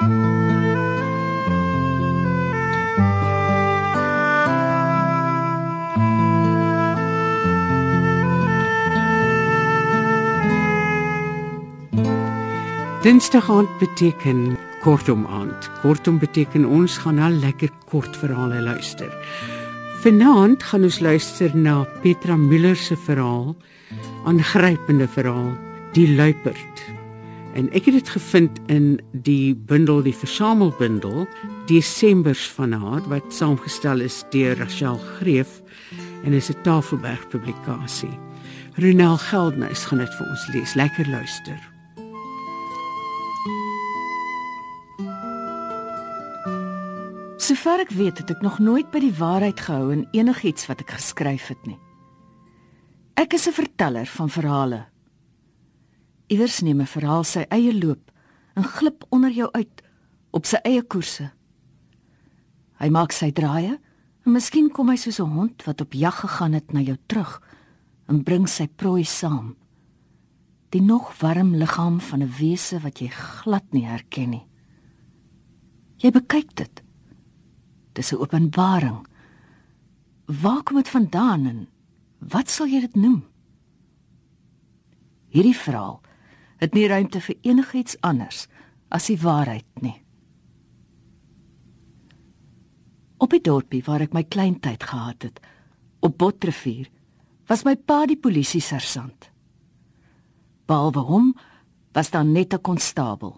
Dinsdag aand beteken kortom aand. Kortom beteken ons gaan al lekker kort verhale luister. Vanaand gaan ons luister na Petra Müller se verhaal, aangrypende verhaal, Die luiperd. En ek het dit gevind in die bundel, die versamelbundel Desembers van haar wat saamgestel is deur Rachel Greef en is 'n Tafelberg publikasie. Ronel Geldnys gaan dit vir ons lees. Lekker luister. Sover ek weet, het ek nog nooit by die waarheid gehou in enigiets wat ek geskryf het nie. Ek is 'n verteller van verhale. Iewers neem 'n verhaal sy eie loop en glip onder jou uit op sy eie koerse. Hy maak sy draaie en miskien kom hy soos 'n hond wat op jag gegaan het na jou terug en bring sy prooi saam. Die nog warm liggaam van 'n wese wat jy glad nie herken nie. Jy bekyk dit Dis 'n openbaring. Waar kom dit vandaan en wat sal jy dit noem? Hierdie verhaal het nie ruimte vir enigiets anders as die waarheid nie. Op die dorpie waar ek my kleintyd gehad het, op Botrivier, was my pa die polisie sersant. Behalwe hom was daar net 'n konstabel.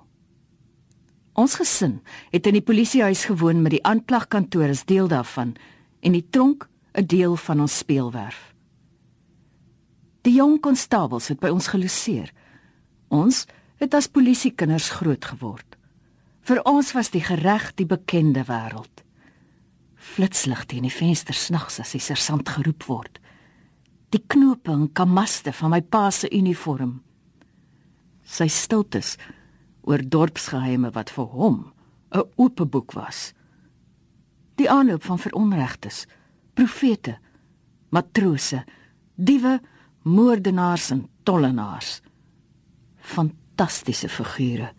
Ons gesin het in die polisiehuis gewoon met die aanklagkantoor as deel daarvan en die tronk 'n deel van ons speelwerf. Die jong konstabels het by ons geloseer. Ons het as polisiekinders groot geword. Vir ons was die gereg die bekende wêreld. Flitslig teen die venster snags as die sersant geroep word. Die knope en kamaste van my pa se uniform. Sy stiltes oor dorpsgeheime wat vir hom 'n oop boek was. Die aanloop van veronregtes, profete, matrose, diewe, moordenaars en tollenaars. Fantastiese figure.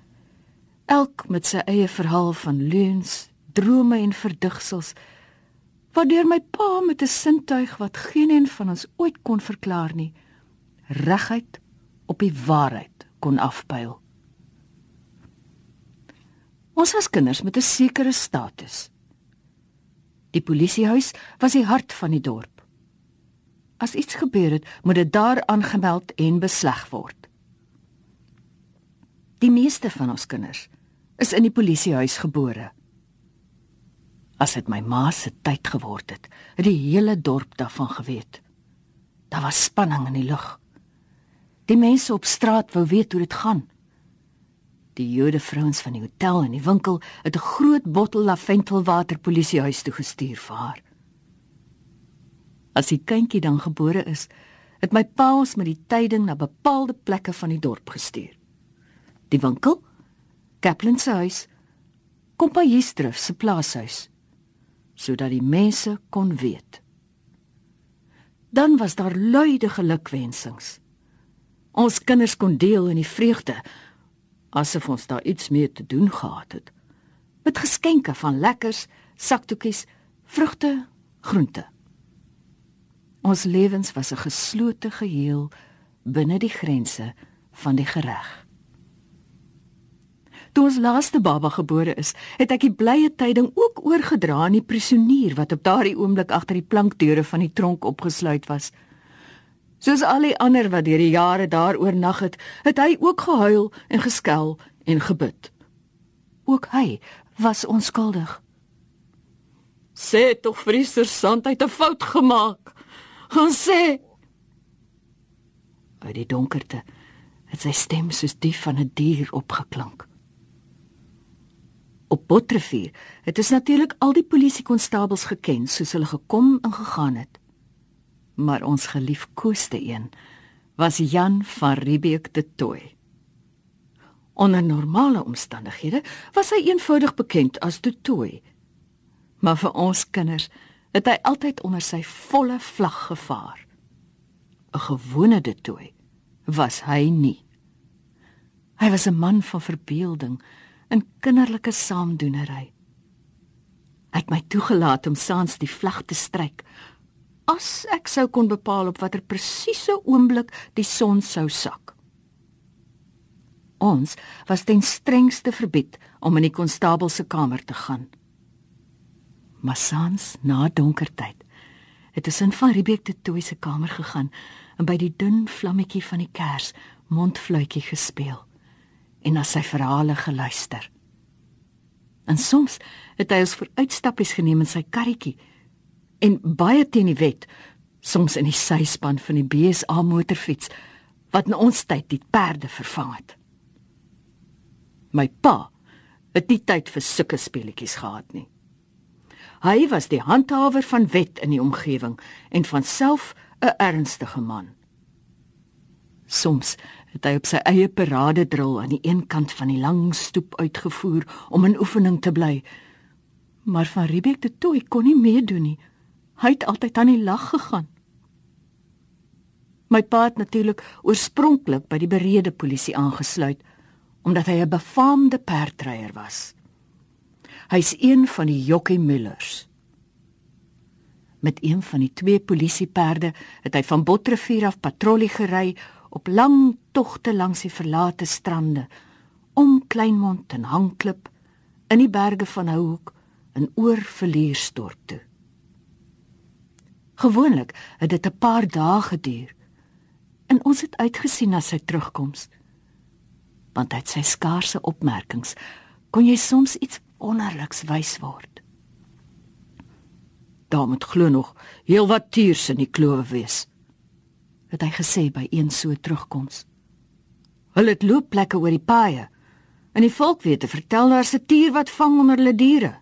Elk met sy eie verhaal van leuns, drome en verdigsels. Waardeur my pa met 'n sintuig wat geen een van ons ooit kon verklaar nie, reguit op die waarheid kon afpyl. Ons was kinders met 'n sekere status. Die polisiehuis was die hart van die dorp. As iets gebeur het, moet dit daar aangemeld en besleg word. Die meeste van ons kinders is in die polisiehuis gebore. As dit my ma se tyd geword het, het die hele dorp daarvan geweet. Daar was spanning in die lug. Die mense op straat wou weet hoe dit gaan. Die Jode vrouens van die hotel en die winkel het 'n groot bottel laventelwater polisiehuis toe gestuur vir haar. As die kindjie dan gebore is, het my pa ons met die tyding na bepaalde plekke van die dorp gestuur. Die winkel, Kaplan se huis, Kompajestruf se plaashuis, sodat die mense kon weet. Dan was daar luide gelukwensings. Ons kinders kon deel in die vreugde asof ons daar iets mee te doen gehad het. Met geskenke van lekkers, saktoekies, vrugte, groente. Ons lewens was 'n geslote geheel binne die grense van die gereg. Toe ons laaste baba gebore is, het ek die blye tyding ook oorgedra aan die prisonier wat op daardie oomblik agter die plankdeure van die tronk opgesluit was. Soos al die ander wat deur die jare daar oornag het, het hy ook gehuil en geskel en gebid. Ook hy was onskuldig. Sê tog Friester Sant het 'n fout gemaak. Gaan sê. Uit die donkerte het sy stem soos die van 'n dier opgeklink. Op Botrivier het dit natuurlik al die polisiekonstabels geken soos hulle gekom en gegaan het maar ons geliefkoeste een was Jan van Riebeeck de Tooi. Onder normale omstandighede was hy eenvoudig bekend as de Tooi. Maar vir ons kinders het hy altyd onder sy volle vlag gevaar. 'n Gewone de Tooi was hy nie. Hy was 'n man van verbeelding in kinderlike saamdoenery. Hy het my toegelaat om saans die vlag te stryk. As ek sou kon bepaal op watter presiese oomblik die son sou sak. Ons was ten strengste verbied om in die konstabel se kamer te gaan. Maar saans na donkertyd het ons in van Riebeek te Toy se kamer gegaan en by die dun vlammetjie van die kers mondfluitjie gespeel en na sy verhale geluister. En soms het hy ons vir uitstappies geneem in sy karretjie en baie teen die wet, soms in die syspan van die BSA motorfiets wat in ons tyd die perde vervang het. My pa het nie tyd vir sulke speletjies gehad nie. Hy was die handhawer van wet in die omgewing en van self 'n ernstige man. Soms het hy op sy eie parade drill aan die een kant van die lang stoep uitgevoer om in oefening te bly. Maar van Riebeek te toe kon nie meedoen nie. Hy het altyd aan die lag gegaan. My pa het natuurlik oorspronklik by die berede polisie aangesluit omdat hy 'n befaamde perdryer was. Hy's een van die Jockey Millers. Met een van die twee polisieperde het hy van Botrivier af patrollie gery op lang togte langs die verlate strande om Kleinmond en Hangklip in die berge van Houhoek en oor Verliersdorp toe. Gewoonlik het dit 'n paar dae geduur en ons het uitgesien na sy terugkoms. Want uit sy skaarse opmerkings kon jy soms iets wonderliks wys word. Daar moet glo nog heelwat tiers in die klowe wees het hy gesê by een so terugkoms. Hulle het loopplekke oor die paaie. En die volk weet te vertel daar's 'n tier wat vang onder hulle diere.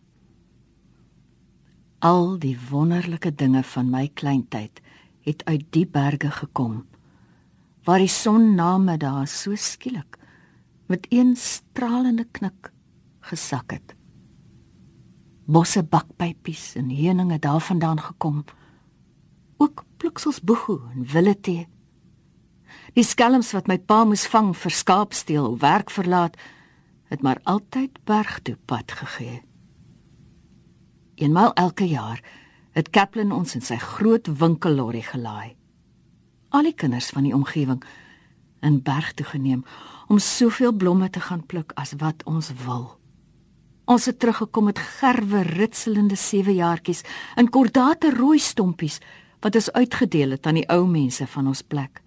Al die wonderlike dinge van my kleintyd het uit die berge gekom waar die son namiddag so skielik met een stralende knik gesak het. Bosse bakpypies en heuninge daarvandaan gekom ook pluksels boegoe en willetee. Die skelms wat my pa moes vang vir skaapsteel of werk verlaat, het maar altyd berg toe pad gegee. Eenmal elke jaar het Kaplan ons in sy groot winkellorry gelaai. Al die kinders van die omgewing in berg toe geneem om soveel blomme te gaan pluk as wat ons wil. Ons het teruggekom met gerwe ritselende sewejaartjies en kordate rooi stompies wat is uitgedeel het aan die ou mense van ons plek.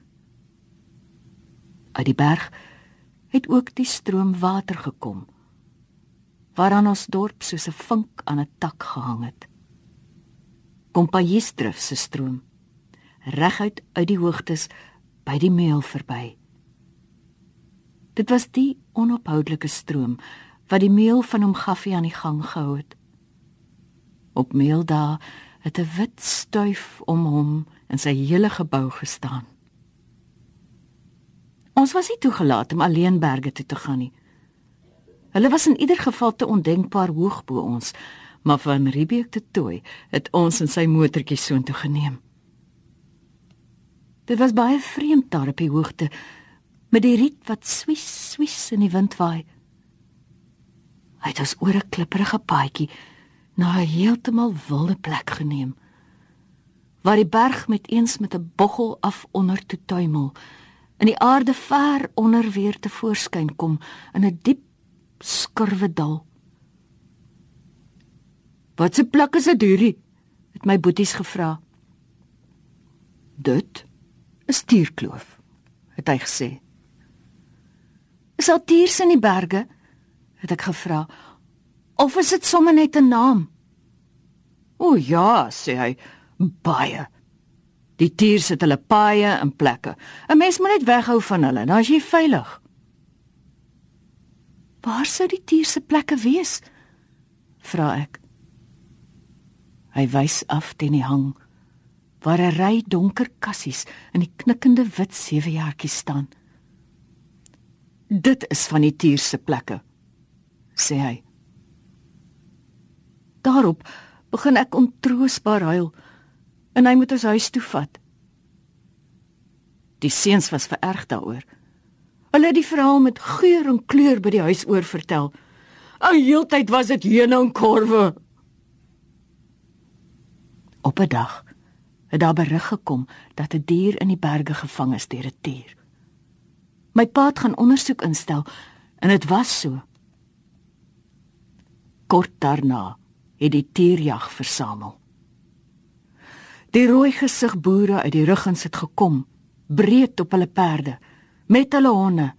Uit die berg het ook die stroom water gekom waaraan ons dorp soos 'n vink aan 'n tak gehang het. Kompajiesdrif se stroom reguit uit die hoogtes by die meel verby. Dit was die onophoudelike stroom wat die meel van hom gaffie aan die gang gehou het. Op meeldae het 'n wit stuif om hom en sy hele gebou gestaan. Ons was nie toegelaat om alleen berge toe te gaan nie. Hulle was in ieder geval te ondenkbaar hoog bo ons, maar van Riebeek te Tooi het ons in sy motortjie soontoe geneem. Dit was baie vreemd daar op die hoogte met die riet wat swies swies in die wind waai. Hy het ons oor 'n klipprige paadjie na 'n heeltemal wilde plek geneem waar die berg met eens met 'n boggel af onder toe tuimel en die aarde ver onder weer te voorskyn kom in 'n diep skurwe dal. "Wat se plek is dit hierdie?" het my boeties gevra. "Dit is Tierkloof," het hy gesê. "Is al tiers in die berge?" het ek gevra Of is dit sommer net 'n naam? O ja, sê hy, baie. Die diere sit hulle paaie in plekke. 'n Mens moet net weghou van hulle, dan is jy veilig. Waar sou die diere se plekke wees? vra ek. Hy wys af teen die hang waar 'n ry donker kassies in die knikkende wit sewejaartjies staan. Dit is van die diere se plekke, sê hy. Daarop begin ek ontroosbaar huil en hy moet ons huis toe vat. Die seuns was vererg daaroor. Hulle het die verhaal met geur en kleur by die huis oor vertel. 'n Heeltyd was dit heuningkorwe. Op 'n dag het daar berig gekom dat 'n dier in die berge gevang is deur 'n tier. My pa het gaan ondersoek instel en dit was so. Kort daarna het die tierjag versamel. Die rooi gesig boere uit die ruggens het gekom, breed op hulle perde, met hulle honde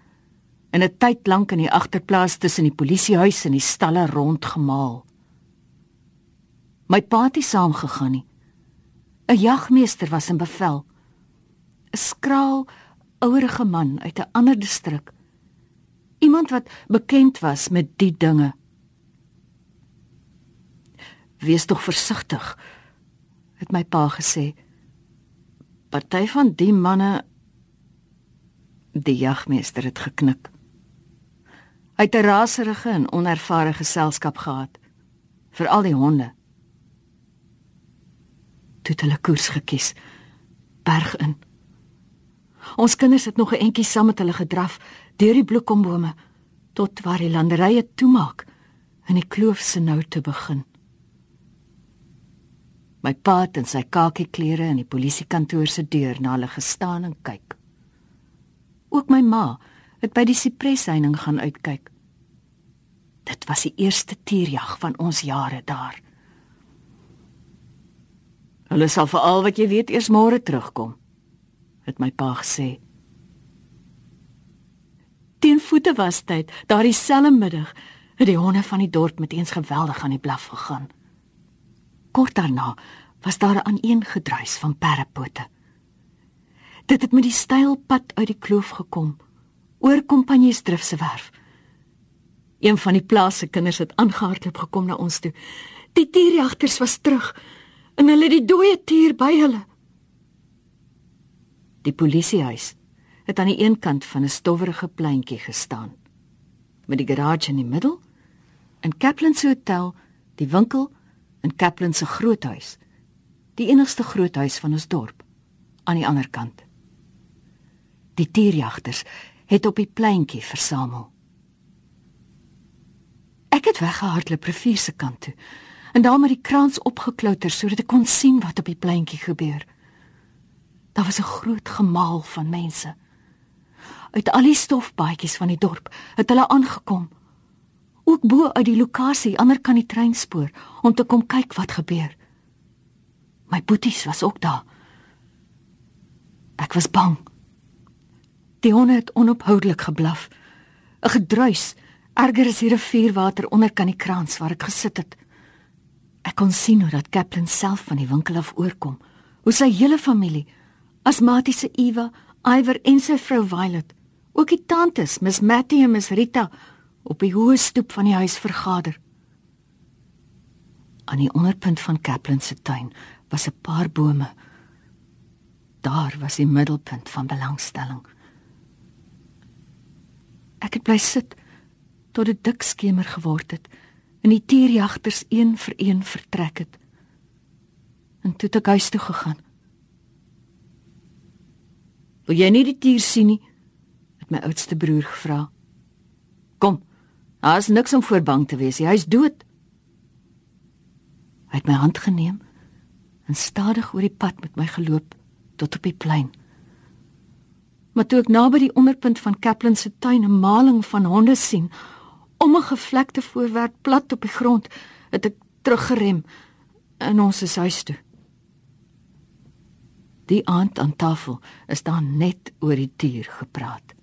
en 'n tyd lank in die agterplaas tussen die polisiehuis en die stalle rondgemaal. My pa het nie saamgegaan nie. 'n Jagmeester was in bevel. 'n Skraal, ouerige man uit 'n ander distrik. Iemand wat bekend was met die dinge. Wees tog versigtig, het my pa gesê. Party van die manne die jagmeester het geknik. Hy het 'n raserige en onervare geselskap gehad, veral die honde toe hulle koers gekies berg in ons kinders het nog 'n entjie saam met hulle gedraf deur die bloekombome tot waar die landerye toemaak en die kloof se nou te begin my pa het in sy kakie klere in die polisiekantoor se deur na hulle gestaan en kyk ook my ma het by die sipresheining gaan uitkyk dit was die eerste tierjag van ons jare daar Hulle sal vir al wat jy weet eers môre terugkom, het my pa gesê. Teen voete was tyd, daardie selfde middag, het die honde van die dorp met eens geweldig aan die blaf gegaan. Kort daarna was daar 'n aneengedruis van perdepote. Dit het met die steil pad uit die kloof gekom, oor Kompanjiesdrif se werf. Een van die plaas se kinders het aangehardloop gekom na ons toe. Die dierjagters was terug en hulle die dooie tier by hulle. Die polisiehuis het aan die een kant van 'n stowwerige pleintjie gestaan met die garage in die middel en Kaplan se hotel, die winkel en Kaplan se groothuis, die enigste groothuis van ons dorp aan die ander kant. Die tierjagters het op die pleintjie versamel. Ek het weggehardloop rivier se kant toe en daar met die krans opgeklouter sodat ek kon sien wat op die pleintjie gebeur. Daar was 'n groot gemaal van mense. Uit al die stofbaadjies van die dorp het hulle aangekom. Ook bo uit die lokasie ander kan die treinspoor om te kom kyk wat gebeur. My boeties was ook daar. Ek was bang. Die honde het onophoudelik geblaf. 'n Gedruis, erger as die rivierwater onder kan die krans waar ek gesit het. Ek kon sien hoe dat Kaplan self van die winkel af oorkom, hoe sy hele familie, asmatiese Eva, Iver en sy vrou Violet, ook die tantes, Miss Mattie en Miss Rita, op die hoë stoep van die huis vergader. Aan die onderpunt van Kaplan se tuin was 'n paar bome. Daar was die middelpunt van belangstelling. Ek het bly sit tot dit dik skemer geword het en die tierjagters een vir een vertrek het. En toe het ek huis toe gegaan. "Wil jy nie die tier sien nie?" het my oudste broer gevra. "Kom. Daar's niks om voor bang te wees. Hy's dood." Hy het my hand geneem en stadig oor die pad met my geloop tot op die plein. Maar toe ek naby die onderpunt van Kaplan se tuin 'n maling van honde sien, om 'n gevlekte voorwerp plat op die grond, het ek teruggerem in ons huis toe. Die aand aan tafel is daar net oor die dier gepraat.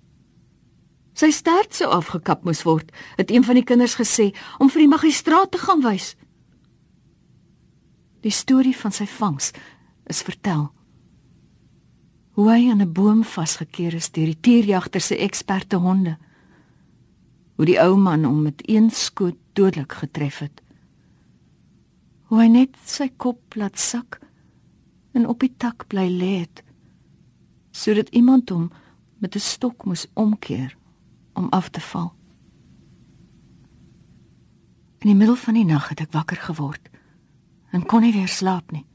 Sy stert sou afgekap moes word, het een van die kinders gesê om vir die magistraat te gaan wys. Die storie van sy vangs is vertel. Hoe hy aan 'n boom vasgekeer is deur die tierjagter se eksperte honde hoe die ou man hom met een skoot dodelik getref het. Hoe hy net sy kop laat sak en op die tak bly lê het sodat iemand hom met 'n stok moes omkeer om af te val. In die middel van die nag het ek wakker geword en kon nie weer slaap nie.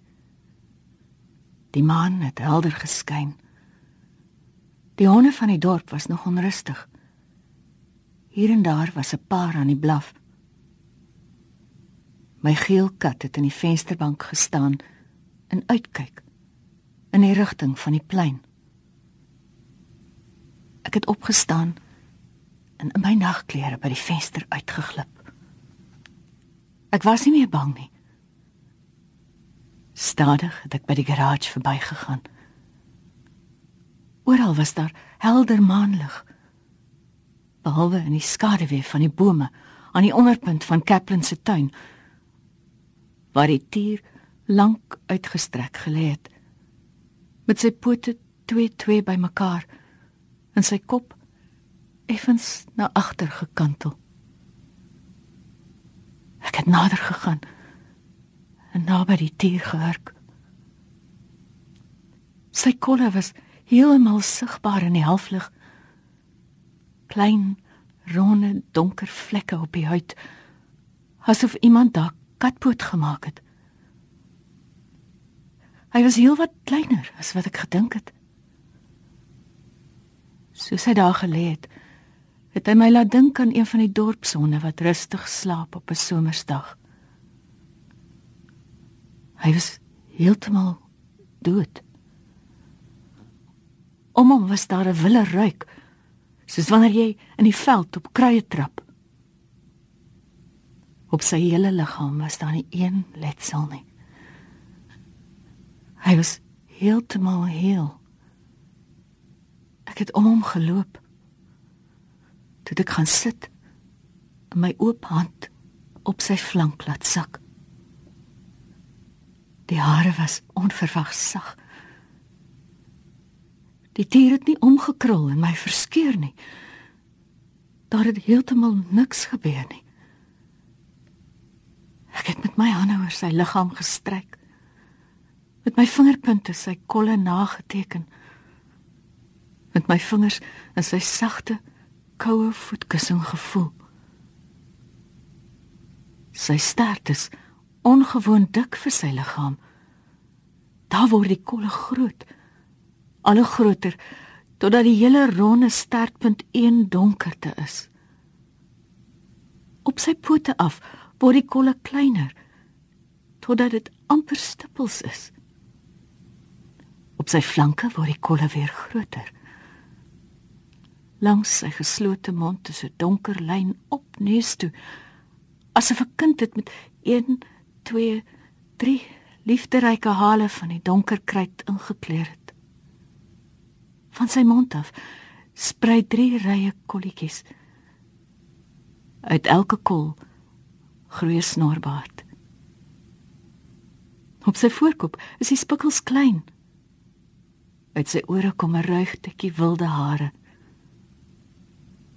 Die maan het helder geskyn. Die honde van die dorp was nog onrustig. Hier en daar was 'n paar aan die blaf, My geel kat het in die vensterbank gestaan en uitkyk in die rigting van die plein. Ek het opgestaan en in my nagklere by die venster uitgeglip. Ek was nie meer bang nie. Stadig het ek by die garage verbygegaan. Oral was daar helder maanlig. Behalwe in die skaduwee van die bome aan die onderpunt van Kaplan se tuin waar die tier lank uitgestrek gelê het met sy pote twee twee bymekaar en sy kop effens na agter gekantel. Ek het nader gegaan en naby die tier gehurk. Sy kolle was heeltemal sigbaar in die halflig. Klein, ronde, donker vlekke op die huid, asof iemand daar katpoot gemaak het. Hy was heelwat kleiner as wat ek gedink het. Soos hy daar gelê het, het hy my laat dink aan een van die dorpshonde wat rustig slaap op 'n somersdag. Hy was heeltemal dood. Om hom was daar 'n wille ruik, soos wanneer jy in die veld op kruie trap. Op sy hele liggaam was daar nie een letsel nie. Hy was heeltemal heel. Ek het om hom geloop. Toe ek gaan sit en my oop hand op sy flank laat sak. Die hare was onverwags sag. Die dier het nie omgekrul en my verskeur nie. Daar het heeltemal niks gebeur nie. Ek het met my hande oor sy liggaam gestryk. Met my vingerpunte sy kolle nageteken. Met my vingers in sy sagte, koue voetkussing gevoel. Sy stert is ongewoon dik vir sy liggaam. Daar word die kolle groot, al hoe groter totdat die hele ronde stertpunt een donkerte is. Op sy pote af word die kolle kleiner totdat dit amper stippels is. Op sy flanke word die kolle weer groter. Langs sy geslote mond is 'n donker lyn op neus toe, asof 'n kind dit met 1 2 3 liefderyke hale van die donker kruit ingekleer het. Van sy mond af sprei drie rye kolletjies. Uit elke kol groei snorbaard. Op sy voorkop is die spikkels klein. Uit sy ore kom 'n ruigtetjie wilde hare.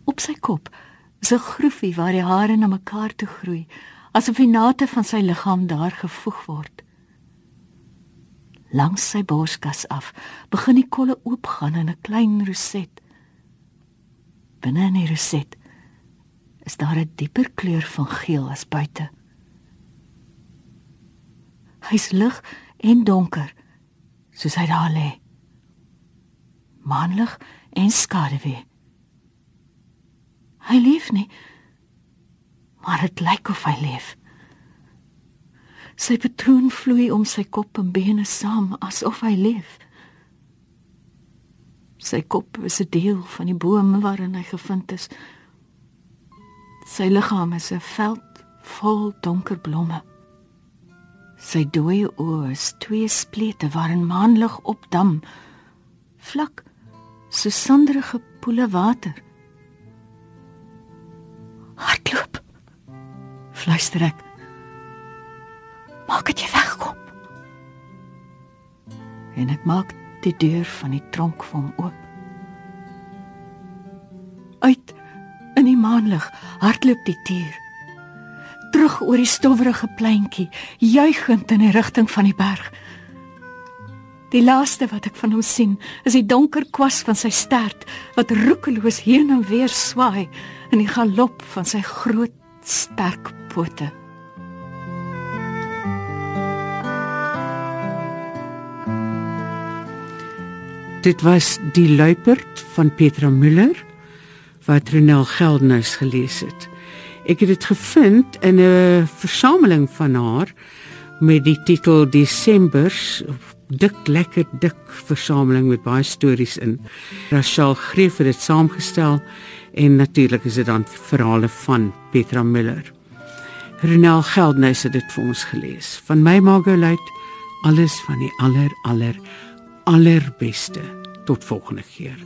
Op sy kop is 'n groefie waar die hare na mekaar toe groei asof die nate van sy liggaam daar gevoeg word. Langs sy borskas af begin die kolle oopgaan in 'n klein roset. Binne in die roset is daar 'n dieper kleur van geel as buite. Hy's lig en donker soos hy daar lê. Maanlig en skaduwee. Hy leef nie maar dit lyk of hy leef. Sy patroon vloei om sy kop en bene saam asof hy leef. Sy kop is 'n deel van die boom waarin hy gevind is. Sy liggaam is 'n veld vol donker blomme. Sy dooie oë is twee splete waarin maanlig opdam, vlak so sanderige poele water. Hardloop fluister ek. Maak dit jy wegkom. En ek maak die deur van die tronk vir hom oop. Uit in die maanlig hardloop die dier. Terug oor die stowwerige pleintjie, juigend in die rigting van die berg. Die laaste wat ek van hom sien, is die donker kwas van sy stert wat roekeloos heen en weer swaai in die galop van sy groot sterk pote. Dit was die luiperd van Petra Müller wat Ronel Geldenhuys gelees het. Ek het dit gevind in 'n versameling van haar met die titel Desembers dik lekker dik versameling met baie stories in. Rachel Greef het dit saamgestel en natuurlik is dit dan verhale van Petra Miller. Renel Geldnys het dit vir ons gelees. Van my Margolite alles van die aller aller allerbeste. Tot volgende keer.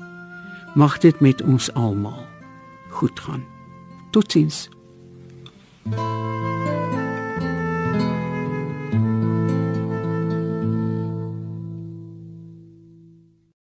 Mag dit met ons almal goed gaan. Totsiens. thank you